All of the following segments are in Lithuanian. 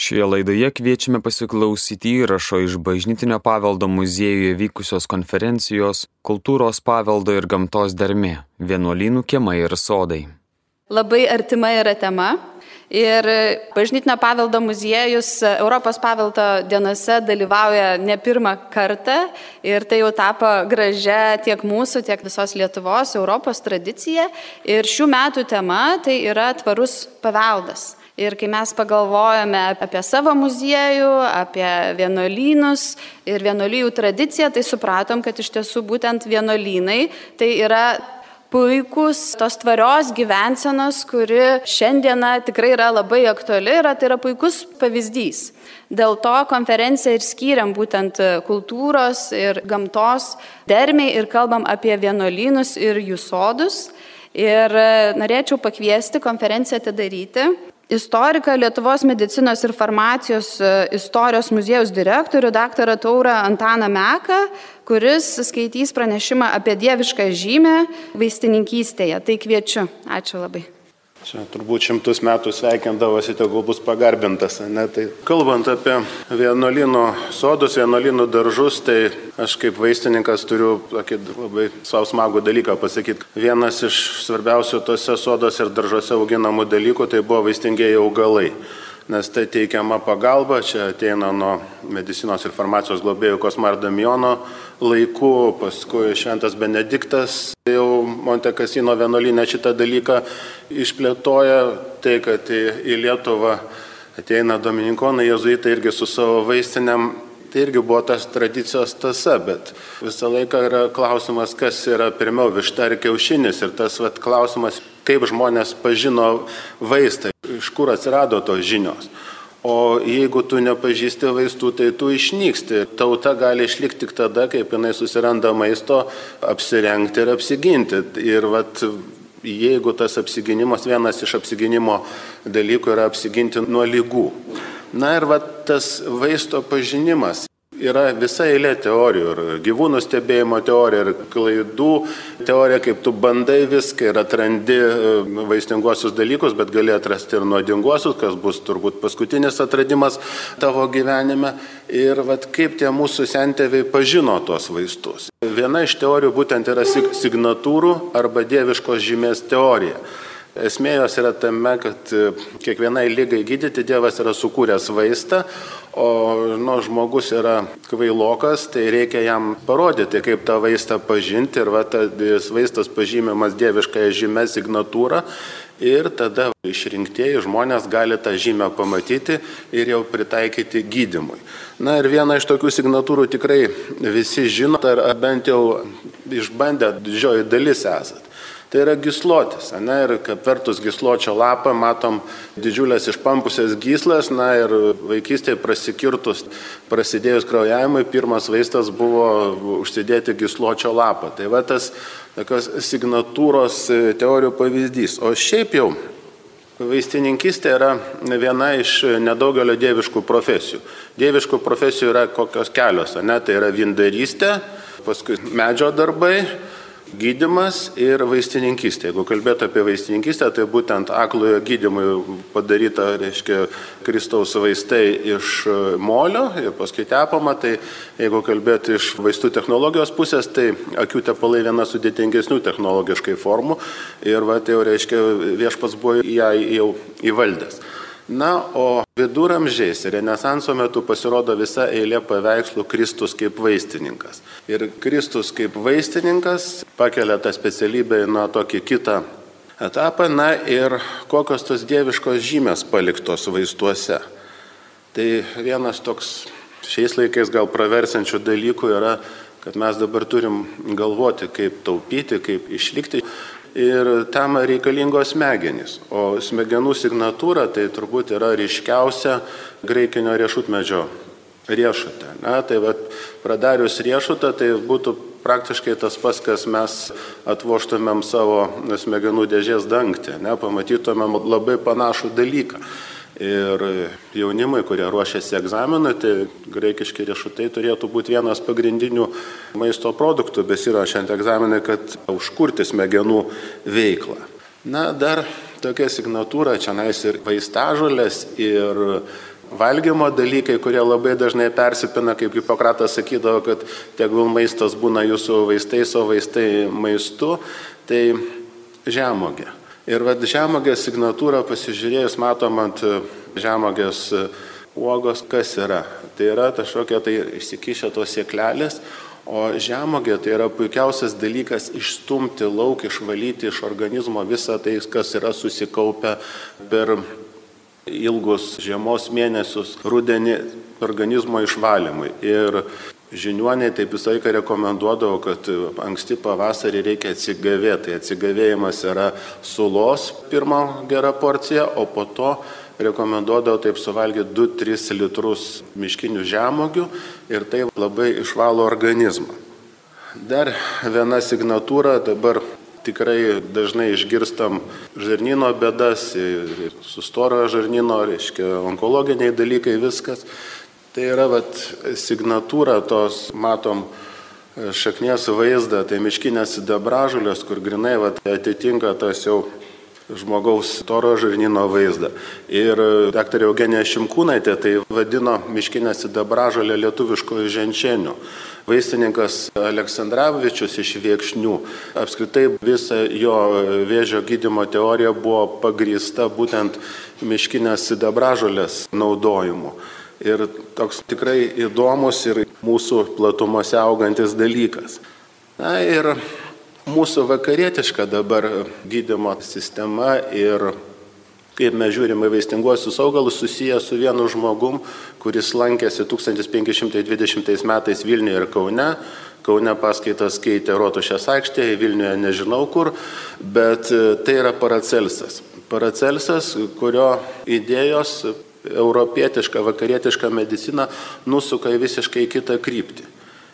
Šioje laidoje kviečiame pasiklausyti įrašo iš Bažnytinio paveldo muziejuje vykusios konferencijos Kultūros paveldo ir gamtos dermė - vienuolynų kiemai ir sodai. Labai artima yra tema. Ir Bažnytinio paveldo muziejus Europos paveldo dienose dalyvauja ne pirmą kartą ir tai jau tapo gražia tiek mūsų, tiek visos Lietuvos, Europos tradicija. Ir šių metų tema tai yra tvarus paveldas. Ir kai mes pagalvojame apie savo muziejų, apie vienuolynus ir vienuolyjų tradiciją, tai supratom, kad iš tiesų būtent vienuolynai tai yra puikus tos tvarios gyvensenos, kuri šiandieną tikrai yra labai aktuali, yra, tai yra puikus pavyzdys. Dėl to konferenciją ir skyriam būtent kultūros ir gamtos dermiai ir kalbam apie vienuolynus ir jų sodus. Ir norėčiau pakviesti konferenciją atidaryti istoriką Lietuvos medicinos ir farmacijos e, istorijos muziejaus direktorių dr. Taurą Antaną Meką, kuris skaitys pranešimą apie dievišką žymę vaistininkystėje. Tai kviečiu. Ačiū labai. Čia turbūt šimtus metų sveikindavosi, tegul bus pagarbintas. Ne? Tai kalbant apie vienuolino sodus, vienuolino daržus, tai aš kaip vaistininkas turiu tokį labai savo smagų dalyką pasakyti. Vienas iš svarbiausių tose sodos ir daržuose auginamų dalykų tai buvo vaistingieji augalai nes tai teikiama pagalba, čia ateina nuo medicinos ir farmacijos globėjų Kosmar Damiono laikų, paskui Šventas Benediktas jau Montekasino vienuolinė šitą dalyką išplėtoja, tai kad į, į Lietuvą ateina Dominikonai, jezuitai irgi su savo vaistiniam Tai irgi buvo tas tradicijos tasa, bet visą laiką yra klausimas, kas yra pirmiau višta ar kiaušinis. Ir tas vat, klausimas, kaip žmonės pažino vaistą, iš kur atsirado tos žinios. O jeigu tu nepažįsti vaistų, tai tu išnyksti. Tauta gali išlikti tik tada, kaip jinai susiranda maisto, apsirengti ir apsiginti. Ir vat, jeigu tas apsiginimas, vienas iš apsiginimo dalykų yra apsiginti nuo lygų. Na ir va tas vaisto pažinimas. Yra visa eilė teorijų ir gyvūnų stebėjimo teorija, ir klaidų teorija, kaip tu bandai viską ir atrandi e, vaistinguosius dalykus, bet gali atrasti ir nuodinguosius, kas bus turbūt paskutinis atradimas tavo gyvenime. Ir vat, kaip tie mūsų sentėviai pažino tuos vaistus. Viena iš teorijų būtent yra signatūrų arba dieviškos žymės teorija. Esmė jos yra tame, kad e, kiekvienai lygai gydyti Dievas yra sukūręs vaistą, o nu, žmogus yra kvailokas, tai reikia jam parodyti, kaip tą vaistą pažinti ir va, tas vaistas pažymimas dieviškąją žymę signatūrą ir tada išrinktieji žmonės gali tą žymę pamatyti ir jau pritaikyti gydimui. Na ir viena iš tokių signatūrų tikrai visi žino, ar bent jau išbandę didžioji dalis esat. Tai yra gislotis, ne, ir kaip vertus gisločio lapą matom didžiulės išpampusias gyslas, na ir vaikystėje prasikirtus, prasidėjus kraujavimui, pirmas vaistas buvo užsidėti gisločio lapą. Tai va tas tokios signatūros teorijų pavyzdys. O šiaip jau Vaistininkistė yra viena iš nedaugelio dieviškų profesijų. Dieviškų profesijų yra kokios kelios, ne? tai yra vindarystė, paskui medžio darbai, gydimas ir vaistininkystė. Jeigu kalbėtų apie vaistininkystę, tai būtent aklojo gydimui padaryta, reiškia, Kristaus vaistai iš molio ir paskui tepama, tai jeigu kalbėtų iš vaistų technologijos pusės, tai akių tepalai viena sudėtingesnių technologiškai formų ir va, tai jau reiškia, viešpas buvo ją jau įvaldęs. Na, o viduramžiais Renesanso metu pasirodo visa eilė paveikslų Kristus kaip vaistininkas. Ir Kristus kaip vaistininkas pakelia tą specialybę į tokį kitą etapą, na ir kokios tos dieviškos žymės paliktos vaistuose. Tai vienas toks šiais laikais gal praversančių dalykų yra, kad mes dabar turim galvoti, kaip taupyti, kaip išlikti ir tam reikalingos smegenys. O smegenų signatūra tai turbūt yra ryškiausia graikinio riešutmedžio riešutė. Na, tai vat, pradarius riešutą, tai būtų praktiškai tas pas, kas mes atvoštumėm savo smegenų dėžės dangtį, ne, pamatytumėm labai panašų dalyką. Ir jaunimui, kurie ruošiasi egzaminui, tai graikiški riešutai turėtų būti vienas pagrindinių maisto produktų besirašant egzaminui, kad užkurti smegenų veiklą. Na, dar tokia signatūra čia nais ir vaistažolės, ir valgymo dalykai, kurie labai dažnai persipina, kaip Hipokratas sakydavo, kad tegul maistas būna jūsų vaistais, o vaistai maistu, tai žemogė. Ir vad žemogės signatūrą pasižiūrėjus matom ant žemogės uogos, kas yra. Tai yra kažkokia tai išsikišę tos sėklelės, o žemogė tai yra puikiausias dalykas išstumti lauk, išvalyti iš organizmo visą tai, kas yra susikaupę per ilgus žiemos mėnesius, rudenį organizmo išvalymui. Ir žiniuoniai taip visą laiką rekomenduodavo, kad anksti pavasarį reikia atsigavėti. Tai atsigavėjimas yra sulos pirmą gerą porciją, o po to rekomenduodavo taip suvalgyti 2-3 litrus miškinių žemogių ir tai labai išvalo organizmą. Dar viena signatūra dabar tikrai dažnai išgirstam žarnyno bėdas, sustorojo žarnyno, reiškia onkologiniai dalykai, viskas. Tai yra vat, signatūra tos, matom, šaknies vaizdą, tai miškinės sidabražulės, kur grinai vat, atitinka tas jau žmogaus toro žarnyno vaizdą. Ir daktarė Eugenija Šimkūnaitė tai vadino miškinę sidabražolę lietuviškojų ženčienių vaistininkas Aleksandrovičius iš Viekšnių. Apskritai visa jo vėžio gydimo teorija buvo pagrįsta būtent miškinės sidabražolės naudojimu. Ir toks tikrai įdomus ir mūsų platumose augantis dalykas. Na ir mūsų vakarietiška dabar gydimo sistema ir kaip mes žiūrime vaistinguosius augalus, susiję su vienu žmogum, kuris lankėsi 1520 metais Vilniuje ir Kaune. Kaune paskaitas keitė Rotušės aikštėje, Vilniuje nežinau kur, bet e, tai yra Paracelsas. Paracelsas, kurio idėjos europietiška, vakarietiška medicina nusuka į visiškai kitą kryptį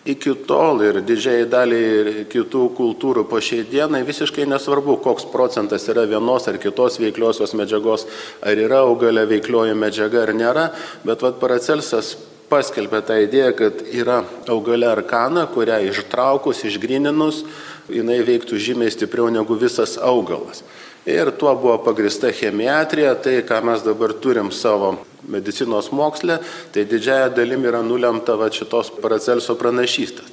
iki tol ir didžiai daliai kitų kultūrų po šiai dienai visiškai nesvarbu, koks procentas yra vienos ar kitos veikliosios medžiagos, ar yra augalė veiklioji medžiaga ar nėra, bet vad Paracelsas paskelbė tą idėją, kad yra augalė arkana, kurią ištraukus, išgrininus, jinai veiktų žymiai stipriau negu visas augalas. Ir tuo buvo pagrista chemiatrija, tai ką mes dabar turim savo medicinos moksle, tai didžiaja dalim yra nulemta va šitos Paracelso pranašystės.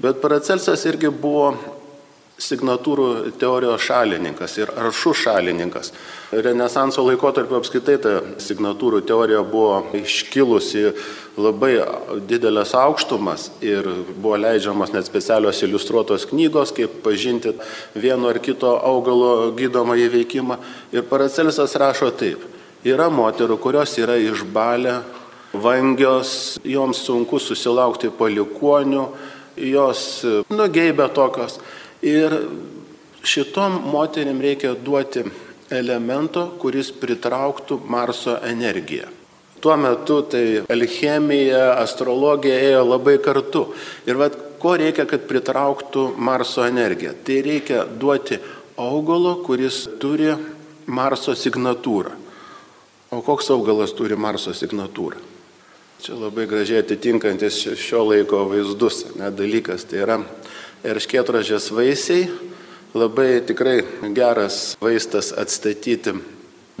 Bet Paracelsas irgi buvo signatūrų teorijos šalininkas ir aršų šalininkas. Renesanso laikotarpio apskaitai ta signatūrų teorija buvo iškilusi labai didelės aukštumas ir buvo leidžiamas net specialios iliustruotos knygos, kaip pažinti vieno ar kito augalo gydomą įveikimą. Ir Paracelsas rašo taip. Yra moterų, kurios yra išbalę, vangios, joms sunku susilaukti palikonių, jos nugeibė tokios. Ir šitom moterim reikia duoti elemento, kuris pritrauktų Marso energiją. Tuo metu tai alchemija, astrologija ėjo labai kartu. Ir vad, ko reikia, kad pritrauktų Marso energiją? Tai reikia duoti augalo, kuris turi Marso signatūrą. O koks augalas turi Marso signatūrą? Čia labai gražiai atitinkantis šio laiko vaizdus, net dalykas. Tai yra erškėtražės vaisiai, labai tikrai geras vaistas atstatyti.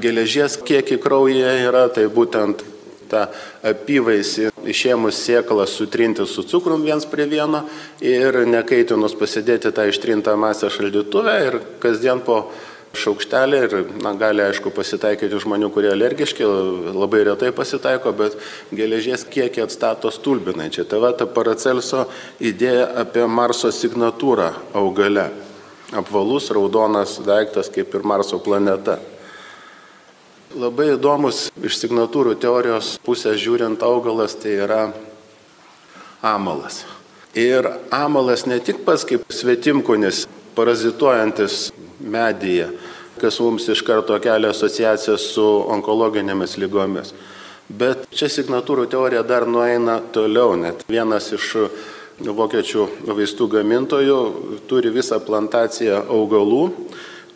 Geležies kiekį kraujyje yra, tai būtent tą apyvaisį išėmus sėklą sutrinti su cukrum viens prie vieno ir nekaitinus pasidėti tą ištrintą masę šaldytuvę ir kasdien po šaukštelį ir na, gali aišku pasitaikyti žmonių, kurie alergiški, labai retai pasitaiko, bet geležies kiekį atstato stulbinai. Čia tava ta Paracelso idėja apie Marso signatūrą augale. Apvalus raudonas daiktas kaip ir Marso planeta. Labai įdomus iš signatūrų teorijos pusės žiūrint augalas tai yra amalas. Ir amalas ne tik pats kaip svetimkunis, parazituojantis medyje, kas mums iš karto kelia asociaciją su onkologinėmis lygomis. Bet čia signatūrų teorija dar nueina toliau, net vienas iš vokiečių vaistų gamintojų turi visą plantaciją augalų,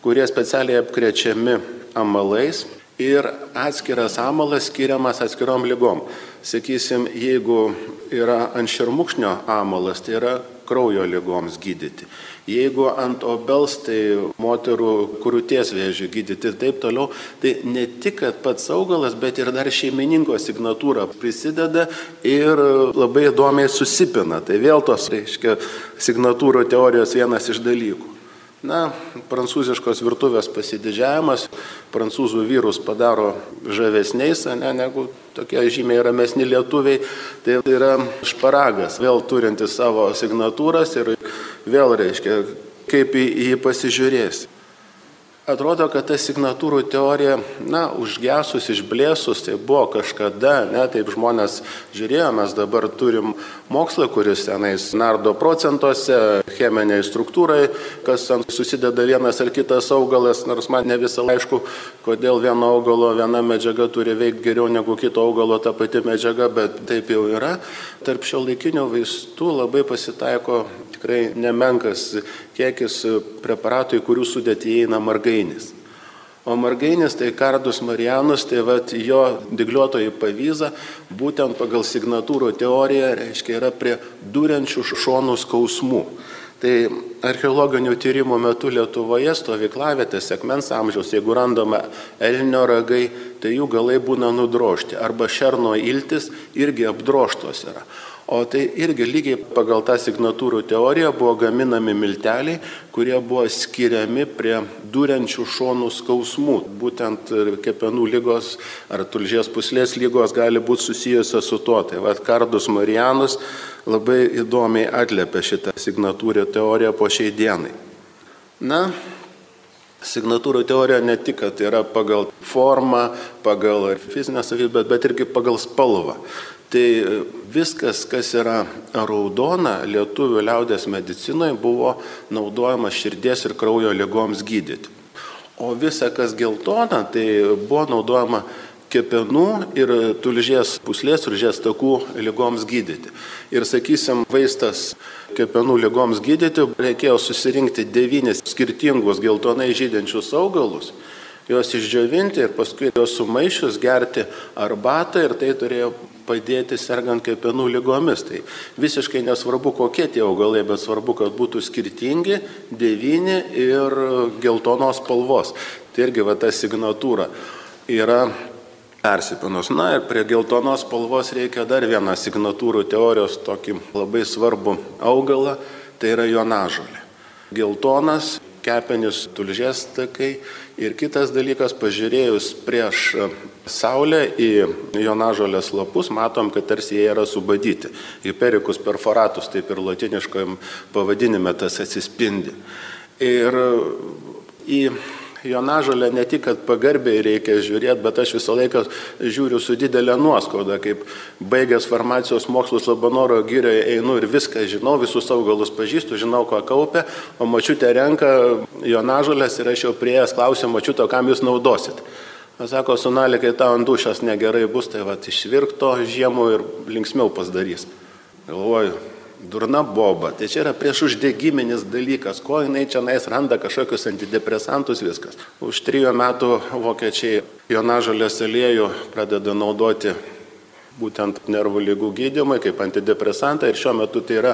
kurie specialiai apkrečiami amalais ir atskiras amalas skiriamas atskirom lygom. Sakysim, jeigu yra ant šermukšnio amalas, tai yra kraujo lygoms gydyti. Jeigu ant obels, tai moterų krūties vėžių gydyti ir taip toliau, tai ne tik pats augalas, bet ir dar šeimininko signatūra prisideda ir labai įdomiai susipina. Tai vėl tos, reiškia, signatūrų teorijos vienas iš dalykų. Na, prancūziškos virtuvės pasididžiavimas prancūzų vyrus padaro žavesniais, ne, negu tokie žymiai ramesni lietuviai. Tai yra šparagas, vėl turinti savo signatūras ir vėl reiškia, kaip į jį pasižiūrėsi. Atrodo, kad ta signatūrų teorija, na, užgesus, išblėsus, tai buvo kažkada, ne, taip žmonės žiūrėjo, mes dabar turim mokslą, kuris tenais nardo procentuose, cheminiai struktūrai, kas ten susideda vienas ar kitas augalas, nors man ne visą aišku, kodėl vieno augalo viena medžiaga turi veikti geriau negu kito augalo ta pati medžiaga, bet taip jau yra. Tarp šio laikinio vaistų labai pasitaiko tikrai nemenkas kiekis preparatų, į kurių sudėtį įeina margainis. O margainis tai kardus marianus, tai vat, jo digliuotoji pavyza, būtent pagal signatūrų teoriją, reiškia, yra prie durenčių šonų skausmų. Tai archeologinių tyrimų metu Lietuvoje stovyklavietės sekmens amžiaus, jeigu randama elnio ragai, tai jų galai būna nudrošti. Arba šerno iltis irgi apdroštos yra. O tai irgi lygiai pagal tą signatūrų teoriją buvo gaminami milteliai, kurie buvo skiriami prie durenčių šonų skausmų. Būtent kepenų lygos ar tulžies puslės lygos gali būti susijusios su tuo. Tai vad Kardus Marijanus labai įdomiai atliepia šitą signatūrų teoriją po šiai dienai. Na, Signatūrų teorija ne tik, kad yra pagal formą, pagal fizinę savybę, bet irgi pagal spalvą. Tai viskas, kas yra raudona lietuvių liaudės medicinoje, buvo naudojama širdies ir kraujo lygoms gydyti. O visa, kas geltona, tai buvo naudojama kepenų ir tulžies puslės, tulžies takų lygoms gydyti. Ir sakysim, vaistas kepenų lygoms gydyti reikėjo susirinkti devynis skirtingus geltonai žydinčius augalus juos išdžiovinti ir paskui juos sumaišius gerti arbatą ir tai turėjo padėti sergant kepenų lygomis. Tai visiškai nesvarbu, kokie tie augalai, bet svarbu, kad būtų skirtingi, devyni ir geltonos spalvos. Tai irgi va ta signatūra yra persipinus. Na ir prie geltonos spalvos reikia dar vieną signatūrų teorijos tokį labai svarbų augalą, tai yra jonažolė. Geltonas kepenis, tulžies takai. Ir kitas dalykas, pažiūrėjus prieš saulę į jonažolės lapus, matom, kad tarsi jie yra subadyti. Hypericus perforatus, taip ir latiniškojim pavadinime tas atsispindi. Ir į jonažolę ne tik, kad pagarbiai reikia žiūrėti, bet aš visą laiką žiūriu su didelė nuoskauda, kaip baigęs farmacijos mokslus Labanoro gyrioje einu ir viską žinau, visus augalus pažįstu, žinau, ko kaupia, o mačiutė renka jonažolės ir aš jau prieėjęs klausiu mačiuto, kam jūs naudosit. Aš sako, sunalė, kai tau ant dušas negerai bus, tai va išvirkto žiemų ir linksmiau pasidarys. Galvoju, durna boba. Tai čia yra prieš uždegiminis dalykas, ko jinai čia nais randa kažkokius antidepresantus viskas. Už trijų metų vokiečiai jonažalės aliejų pradeda naudoti būtent nervų lygų gydymai kaip antidepresantą ir šiuo metu tai yra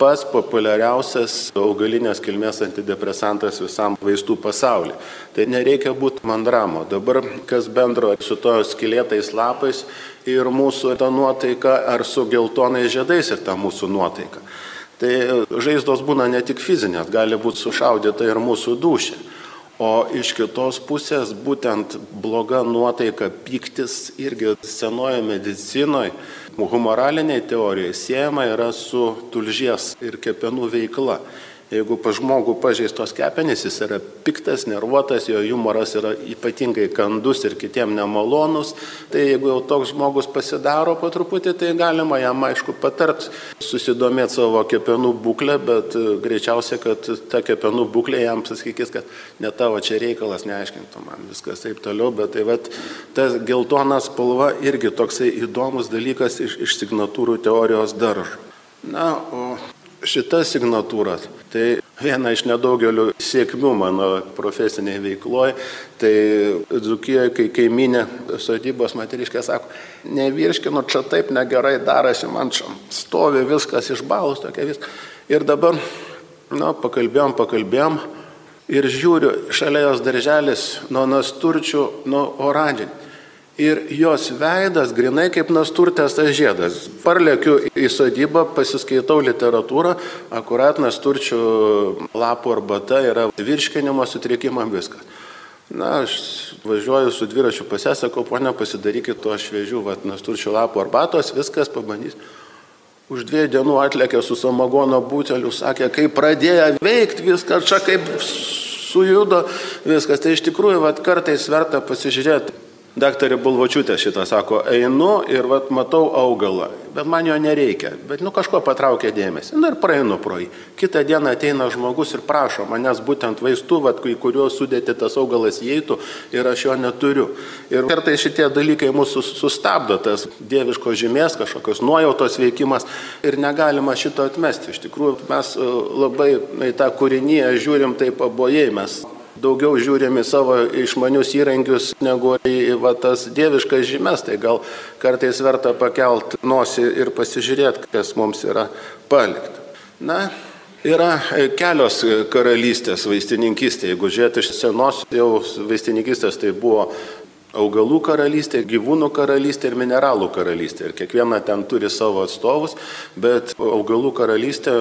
pats populiariausias augalinės kilmės antidepresantas visam vaistų pasaulyje. Tai nereikia būti mandramo. Dabar kas bendro su to skilėtais lapais ir mūsų ta nuotaika ar su geltonais žiedais ir ta mūsų nuotaika. Tai žaizdos būna ne tik fizinės, gali būti sušaudyta ir mūsų dušė. O iš kitos pusės būtent bloga nuotaika, piktis irgi senoje medicinoje humoralinėje teorijoje siejama yra su tulžies ir kepenų veikla. Jeigu pa žmogų pažeistos kepenys, jis yra piktas, nervuotas, jo humoras yra ypatingai kandus ir kitiem nemalonus, tai jeigu jau toks žmogus pasidaro po truputį, tai galima jam aišku patart susidomėti savo kepenų būklę, bet greičiausiai, kad ta kepenų būklė jam pasakys, kad ne tavo čia reikalas, neaiškintų man viskas taip toliau, bet tai vat, ta geltona spalva irgi toksai įdomus dalykas iš, iš signatūrų teorijos daržo. Na, o šita signatūra, tai viena iš nedaugelių sėkmių mano profesiniai veikloje. Tai Dzukijoje, kai kaiminė sodybos materiškė sako, nevirškinu, čia taip negerai darasi, man čia stovi viskas išbalus, tokia viskas. Ir dabar, na, pakalbėjom, pakalbėjom ir žiūriu, šalia jos darželis nuo nasturčių, nuo oranžinį ir jos veidas grinai kaip nasturtės tas žiedas. Parlėkiu į sodybą, pasiskaitau literatūrą, akurat nasturčių lapų arbata yra virškinimo sutrikimam viskas. Na, aš važiuoju su dviračiu pasisakau, ponia, pasidarykit to šviežių, vat, nasturčių lapų arbatos, viskas pabandys. Už dviejų dienų atlėkė su samagono buteliu, sakė, kai pradėjo veikti viską, čia kaip sujudo viskas. Tai iš tikrųjų, vat, kartais verta pasižiūrėti Daktarė Bulvočiūtė šitą sako, einu ir vat, matau augalą, bet man jo nereikia, bet nu kažko patraukia dėmesį. Na nu, ir praeinu pro jį. Kitą dieną ateina žmogus ir prašo manęs būtent vaistų, vat, į kuriuos sudėti tas augalas įeitų ir aš jo neturiu. Ir kartai šitie dalykai mūsų sustabdo, tas dieviško žymės, kažkokios nuojautos veikimas ir negalima šito atmesti. Iš tikrųjų, mes e, labai į tą kūrinyje žiūrim taip pabojai, mes daugiau žiūrim į savo išmanius įrankius negu į va, tas dieviškas žymes, tai gal kartais verta pakelt nosį ir pasižiūrėti, kas mums yra palikta. Na, Yra kelios karalystės vaistininkystė. Jeigu žiūrėti iš senos jau vaistininkystės, tai buvo augalų karalystė, gyvūnų karalystė ir mineralų karalystė. Ir kiekviena ten turi savo atstovus, bet augalų karalystė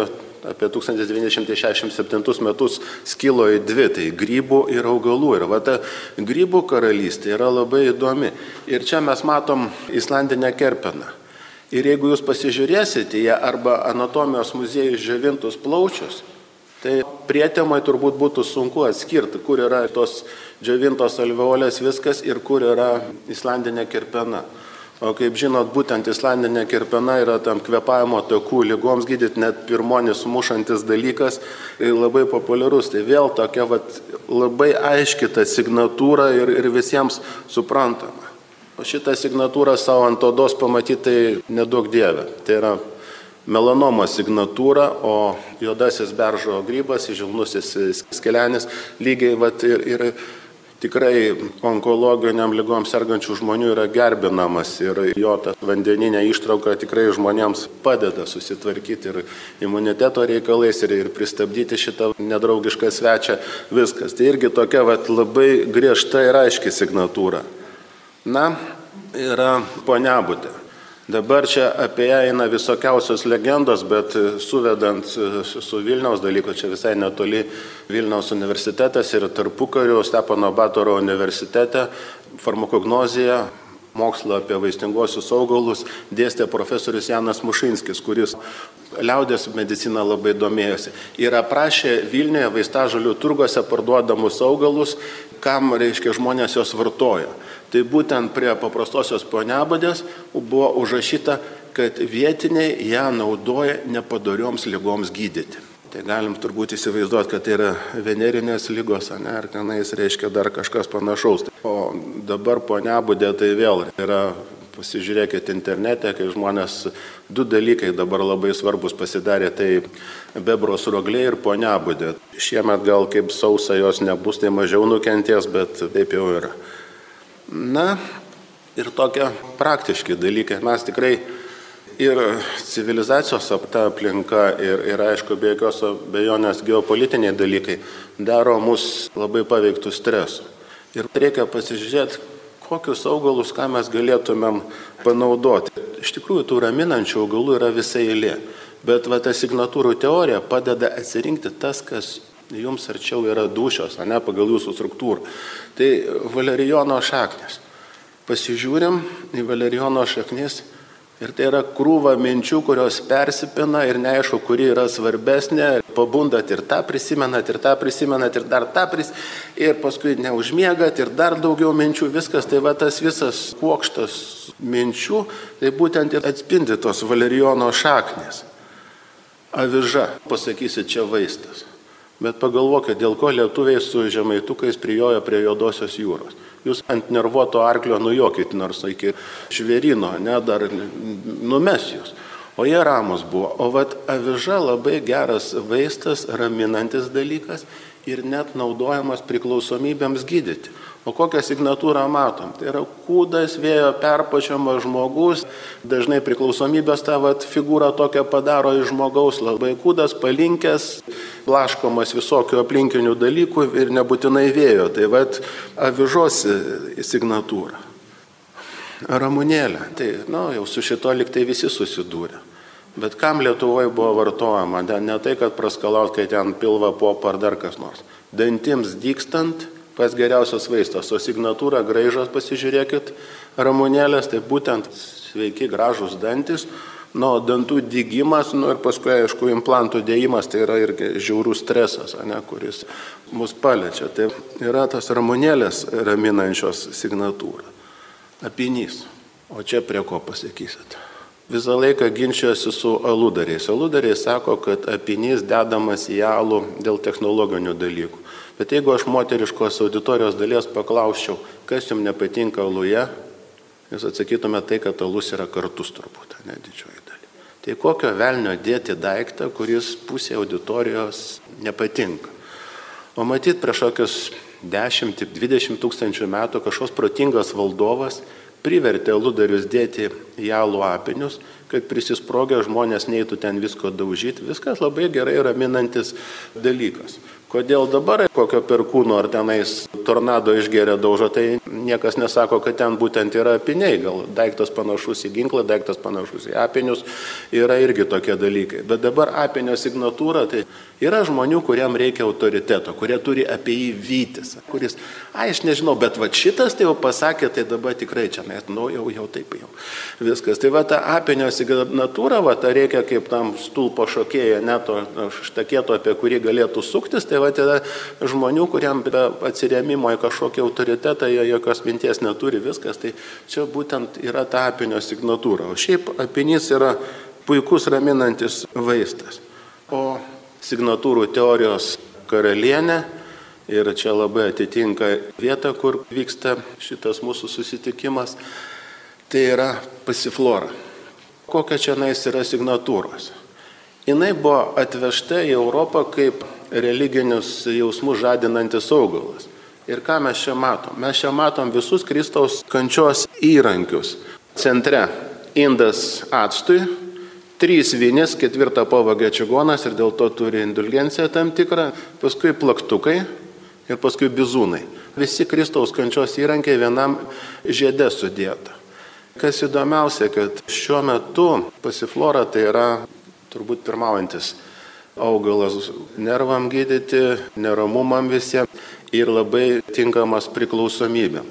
apie 1967 metus skilo į dvi, tai grybų ir augalų. Ir va ta grybų karalystė yra labai įdomi. Ir čia mes matom Islandinę kerpeną. Ir jeigu jūs pasižiūrėsite ją arba anatomijos muziejus žavintus plaučius, tai prietemai turbūt būtų sunku atskirti, kur yra tos džiavintos alveolės viskas ir kur yra Islandinė kerpena. O kaip žinot, būtent islandinė kirpena yra tam kvepavimo takų lygoms gydyti net pirmonis mušantis dalykas ir labai populiarus. Tai vėl tokia vat, labai aiški ta signatūra ir, ir visiems suprantama. O šitą signatūrą savo ant odos pamatyti tai nedaug dievė. Tai yra melanomo signatūra, o juodasis beržo grybas, žilnusis skelenis lygiai vat, ir, ir tikrai onkologiniam lygom sergančių žmonių yra gerbinamas ir jo ta vandeninė ištrauka tikrai žmonėms padeda susitvarkyti ir imuniteto reikalais ir, ir pristabdyti šitą nedraugišką svečią. Viskas. Tai irgi tokia vat, labai griežta ir aiški signatūra. Na, yra poniabutė. Dabar čia apie ją eina visokiausios legendos, bet suvedant su Vilniaus dalyku, čia visai netoli Vilniaus universitetas ir tarpukariu Stepono Batoro universitete farmakognozija mokslą apie vaistinguosius augalus dėstė profesorius Janas Mušinskis, kuris liaudės medicina labai domėjosi. Ir aprašė Vilniuje vaistažalių turguose parduodamus augalus, kam, reiškia, žmonės jos vartoja tai būtent prie paprastosios poniabodės buvo užrašyta, kad vietiniai ją naudoja nepadarioms lygoms gydyti. Tai galim turbūt įsivaizduoti, kad tai yra venerinės lygos, ne, ar tenais reiškia dar kažkas panašaus. O dabar poniabodė tai vėl yra pasižiūrėkit internete, kai žmonės du dalykai dabar labai svarbus pasidarė, tai bebros roglė ir poniabudė. Šiemet gal kaip sausa jos nebus, tai mažiau nukentės, bet taip jau yra. Na ir tokie praktiški dalykai. Mes tikrai ir civilizacijos apta aplinka ir, ir aišku, be jokios abejonės geopolitiniai dalykai daro mus labai paveiktų stresu. Ir reikia pasižiūrėti, kokius augalus, ką mes galėtumėm panaudoti. Iš tikrųjų, tų raminančių augalų yra visai eilė. Bet va, ta signatūrų teorija padeda atsirinkti tas, kas jums arčiau yra dušios, ne pagal jūsų struktūrą. Tai valerijono šaknis. Pasižiūrim į valerijono šaknis ir tai yra krūva minčių, kurios persipina ir neaišku, kuri yra svarbesnė. Pabundat ir tą prisimenat, ir tą prisimenat, ir dar tą prisimenat, ir paskui neužmiegat, ir dar daugiau minčių, viskas. Tai va tas visas kuokštas minčių, tai būtent ir atspindi tos valerijono šaknis. Aviža, pasakysit, čia vaistas. Bet pagalvokit, dėl ko lietuviai su žemaitukais prijojo prie Jodosios jūros. Jūs ant nervuoto arklio nujokit nors iki žvėrino, ne, dar numes jūs. o jie ramus buvo. O vat aviža labai geras vaistas, raminantis dalykas ir net naudojamas priklausomybėms gydyti. O kokią signatūrą matom? Tai yra kūdas, vėjo perpačiamas žmogus, dažnai priklausomybės tą vat, figūrą tokią padaro iš žmogaus, labai kūdas, palinkęs, blaškomas visokių aplinkinių dalykų ir nebūtinai vėjo. Tai vad avižos signatūra. Ramunėlė, tai nu, jau su šito liktai visi susidūrė. Bet kam Lietuvoje buvo vartojama? Ne, tai, kad praskalaut, kai ten pilva popą ar dar kas nors. Dantims dykstant, pas geriausias vaistas. O signatūra graižos pasižiūrėkit, ramunėlės, tai būtent sveiki, gražus dantis. Nu, dantų dygimas, nu ir paskui, aišku, implantų dėjimas, tai yra irgi žiaurus stresas, ne, kuris mus paliečia. Tai yra tas ramunėlės raminančios signatūra. Apinys. O čia prie ko pasakysit? visą laiką ginčiuosi su aludariais. Aludariai sako, kad apinys dedamas į alų dėl technologinių dalykų. Bet jeigu aš moteriškos auditorijos dalies paklausčiau, kas jums nepatinka aluje, jūs atsakytume tai, kad alus yra kartus turbūt, ne didžioji dalis. Tai kokio velnio dėti daiktą, kuris pusė auditorijos nepatinka. O matyt, prieš kokius 10-20 tūkstančių metų kažkoks protingas valdovas privertė aludarius dėti į alų apinius, kad prisisprogę žmonės neįtų ten visko daužyti. Viskas labai gerai raminantis dalykas. Kodėl dabar kokio perkūno ar tenais tornado išgeria daužo, tai niekas nesako, kad ten būtent yra apiniai. Gal daiktas panašus į ginklą, daiktas panašus į apinius, yra irgi tokie dalykai. Bet dabar apinio signatūra, tai yra žmonių, kuriam reikia autoriteto, kurie turi apie jį vytis, kuris, ai, aš nežinau, bet va šitas tai jau pasakė, tai dabar tikrai čia, net, nu, jau, jau taip jau. Viskas. Tai va ta apinio signatūra, va ta reikia kaip tam stulpo šokėja, net to štakėto, apie kurį galėtų suktis, tai va tada žmonių, kuriam be atsiriamimo į kažkokį autoritetą, jie jokios minties neturi viskas, tai čia būtent yra ta apinio signatūra. O šiaip apinys yra puikus raminantis vaistas. O signatūrų teorijos karalienė ir čia labai atitinka vieta, kur vyksta šitas mūsų susitikimas, tai yra pasiflora. Kokia čia nais yra signatūros? Jis buvo atvežta į Europą kaip religinius jausmus žadinantis augalas. Ir ką mes čia matom? Mes čia matom visus Kristaus kančios įrankius. Centre indas atstui, trys vinis, ketvirtą pavagė čigonas ir dėl to turi indulgenciją tam tikrą, paskui plaktukai ir paskui bizūnai. Visi Kristaus kančios įrankiai vienam žiedė sudėta. Kas įdomiausia, kad šiuo metu pasiflora tai yra turbūt pirmaujantis augalas nervam gydyti, neramumam visiems ir labai tinkamas priklausomybė.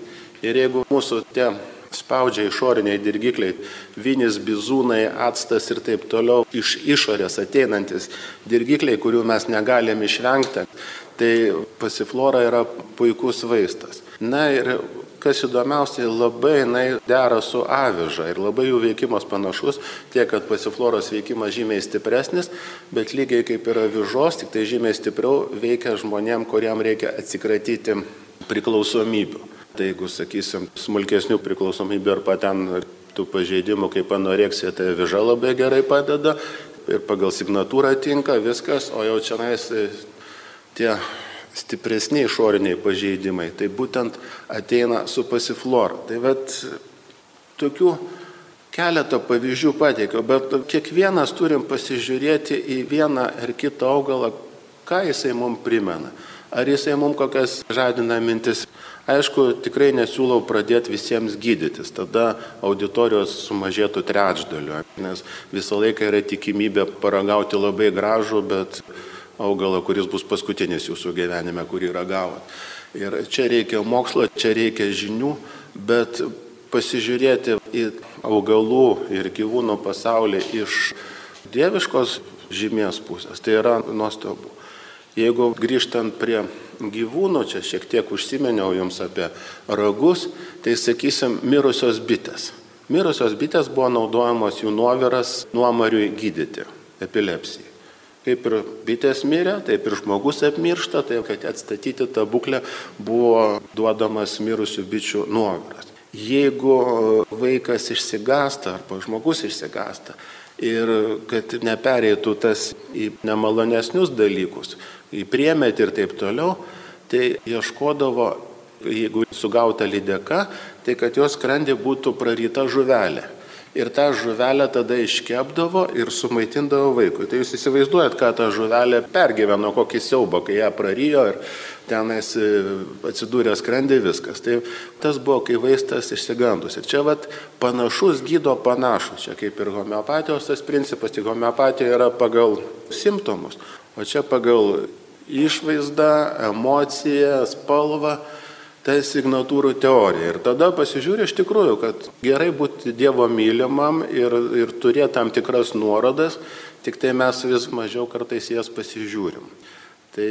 Ir jeigu mūsų tie spaudžia išoriniai dirgikliai, vinis, bizūnai, atstas ir taip toliau, iš išorės ateinantis dirgikliai, kurių mes negalim išvengti, tai pasiflora yra puikus vaistas. Na ir kas įdomiausia, labai jinai dera su aviža ir labai jų veikimas panašus, tiek kad pasifloros veikimas žymiai stipresnis, bet lygiai kaip ir avižos, tik tai žymiai stipriau veikia žmonėm, kuriam reikia atsikratyti priklausomybių. Tai jeigu, sakysim, smulkesnių priklausomybių ar paten tų pažeidimų kaip anoreksija, tai aviža labai gerai padeda ir pagal signatūrą tinka viskas, o jau čia nais tie stipresni išoriniai pažeidimai, tai būtent ateina su pasiflora. Tai bet tokių keletą pavyzdžių pateikiau, bet kiekvienas turim pasižiūrėti į vieną ar kitą augalą, ką jisai mums primena. Ar jisai mums kokias žadina mintis. Aišku, tikrai nesiūlau pradėti visiems gydytis, tada auditorijos sumažėtų trečdaliu, nes visą laiką yra tikimybė paragauti labai gražų, bet augalą, kuris bus paskutinis jūsų gyvenime, kurį ragavot. Ir čia reikia mokslo, čia reikia žinių, bet pasižiūrėti į augalų ir gyvūnų pasaulį iš dieviškos žymės pusės, tai yra nuostabu. Jeigu grįžtant prie gyvūnų, čia šiek tiek užsimeniau jums apie ragus, tai sakysim mirusios bitės. Mirusios bitės buvo naudojamos jų nuoviras nuomariui gydyti epilepsijai. Kaip ir bitės mirė, taip ir žmogus apmiršta, tai kad atstatyti tą būklę buvo duodamas mirusių bičių nuoviras. Jeigu vaikas išsigasta arba žmogus išsigasta ir kad nepereitų tas į nemalonesnius dalykus, į priemetį ir taip toliau, tai ieškodavo, jeigu sugauta lydeka, tai kad jos skrandė būtų praryta žuvelė ir tą žuvelę tada iškepdavo ir sumaitindavo vaikui. Tai jūs įsivaizduojat, ką ta žuvelė pergyveno, kokį siaubą, kai ją prarijo ir tenais e, atsidūrė skrandį viskas. Tai tas buvo, kai vaistas išsigandus. Ir čia vat panašus gydo panašus, čia kaip ir homeopatijos tas principas, tik homeopatija yra pagal simptomus, o čia pagal išvaizdą, emociją, spalvą ta signatūrų teorija. Ir tada pasižiūrė iš tikrųjų, kad gerai būti Dievo mylimam ir, ir turėti tam tikras nuorodas, tik tai mes vis mažiau kartais jas pasižiūrim. Tai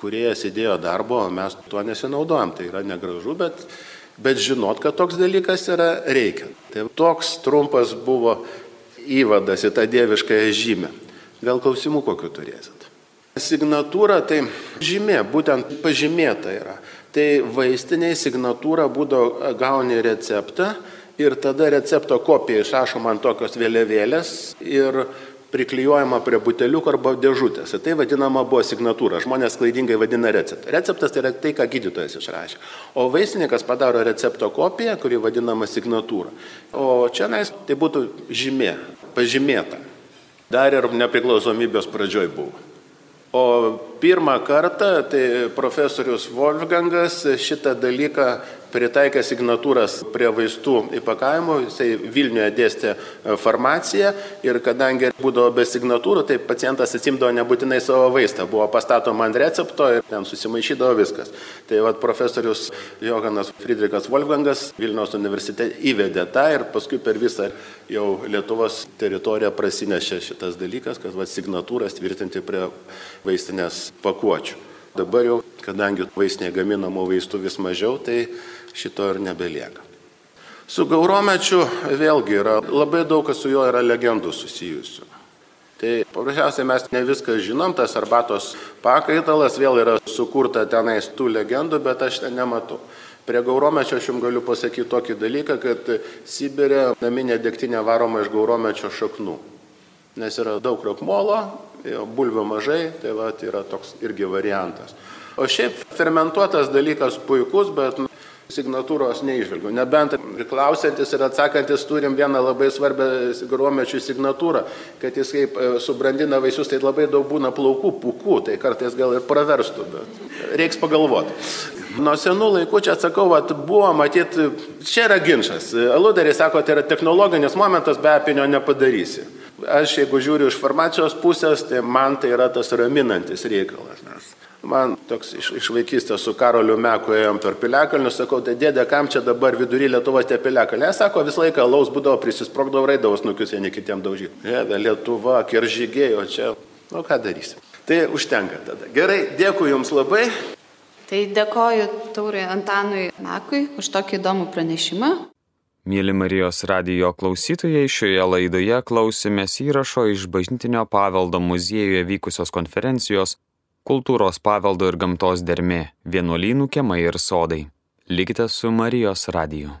kuriejas įdėjo darbo, o mes tuo nesinaudojam. Tai yra negražu, bet, bet žinot, kad toks dalykas yra reikia. Tai toks trumpas buvo įvadas į tą dieviškąją žymę. Gal klausimų kokiu turėsit? Signatūra tai žymė, būtent pažymėta yra. Tai vaistiniai signatūra būdavo gauni receptą ir tada recepto kopija išrašoma ant tokios vėliavėlės ir priklijuojama prie buteliukų arba dėžutės. Tai vadinama buvo signatūra. Žmonės klaidingai vadina receptą. Receptas tai yra tai, ką gydytojas išrašė. O vaistininkas padaro recepto kopiją, kuri vadinama signatūra. O čia nais tai būtų žymė, pažymėta. Dar ir nepriklausomybės pradžioj buvo. O pirmą kartą tai profesorius Wolfgangas šitą dalyką pritaikė signatūras prie vaistų įpakavimo, jisai Vilniuje dėstė e, farmaciją ir kadangi būdavo be signatūrų, tai pacientas atsimdavo nebūtinai savo vaistą, buvo pastatoma ant recepto ir ten susimaišydavo viskas. Tai vad profesorius Johanas Friedrichas Wolfgangas Vilniaus universitete įvedė tą ir paskui per visą jau Lietuvos teritoriją prasinešė šitas dalykas, kad vad signatūras tvirtinti prie vaistinės pakuočių. Dabar jau, kadangi vaistinėje gaminamų vaistų vis mažiau, tai šito ir nebelieka. Su gauromečiu vėlgi yra labai daug, kas su juo yra legendų susijusių. Tai paprasčiausiai mes ne viską žinom, tas arbatos pakaitalas vėl yra sukurta tenais tų legendų, bet aš ten nematau. Prie gauromečio aš jums galiu pasakyti tokį dalyką, kad Sibirė naminė degtinė varoma iš gauromečio šaknų. Nes yra daug rokmolo, bulvių mažai, tai va, yra toks irgi variantas. O šiaip fermentuotas dalykas puikus, bet signatūros neižvelgiu. Nebent klausantis ir atsakantis turim vieną labai svarbią gromečių signatūrą, kad jis kaip e, subrandina vaisius, tai labai daug būna plaukų, pukų, tai kartais gal ir praverstų, bet reiks pagalvoti. Nuo senų laikų čia atsakau, kad buvo matyti, čia yra ginčas. Aludarė sako, tai yra technologinis momentas, be apinio nepadarysi. Aš jeigu žiūriu iš farmacijos pusės, tai man tai yra tas raminantis reikalas. Nes man toks iš, iš vaikystės su Karoliu Meku ėjom per piliakalnius, sakau, tai dėdė, kam čia dabar vidury Lietuva tie piliakalniai? Sako, visą laiką laus būdavo, prisisprogdavo raidavo snukius vieni kitiem daužyti. Dėdė, Lietuva, kiržygėjo čia. Nu, ką darysim? Tai užtenka tada. Gerai, dėkui Jums labai. Tai dėkoju Taurui Antanui Mekui už tokį įdomų pranešimą. Mėly Marijos radijo klausytojai, šioje laidoje klausėmės įrašo iš bažnytinio paveldo muziejuje vykusios konferencijos Kultūros paveldo ir gamtos dermė - vienuolynų kiemai ir sodai. Likite su Marijos radiju.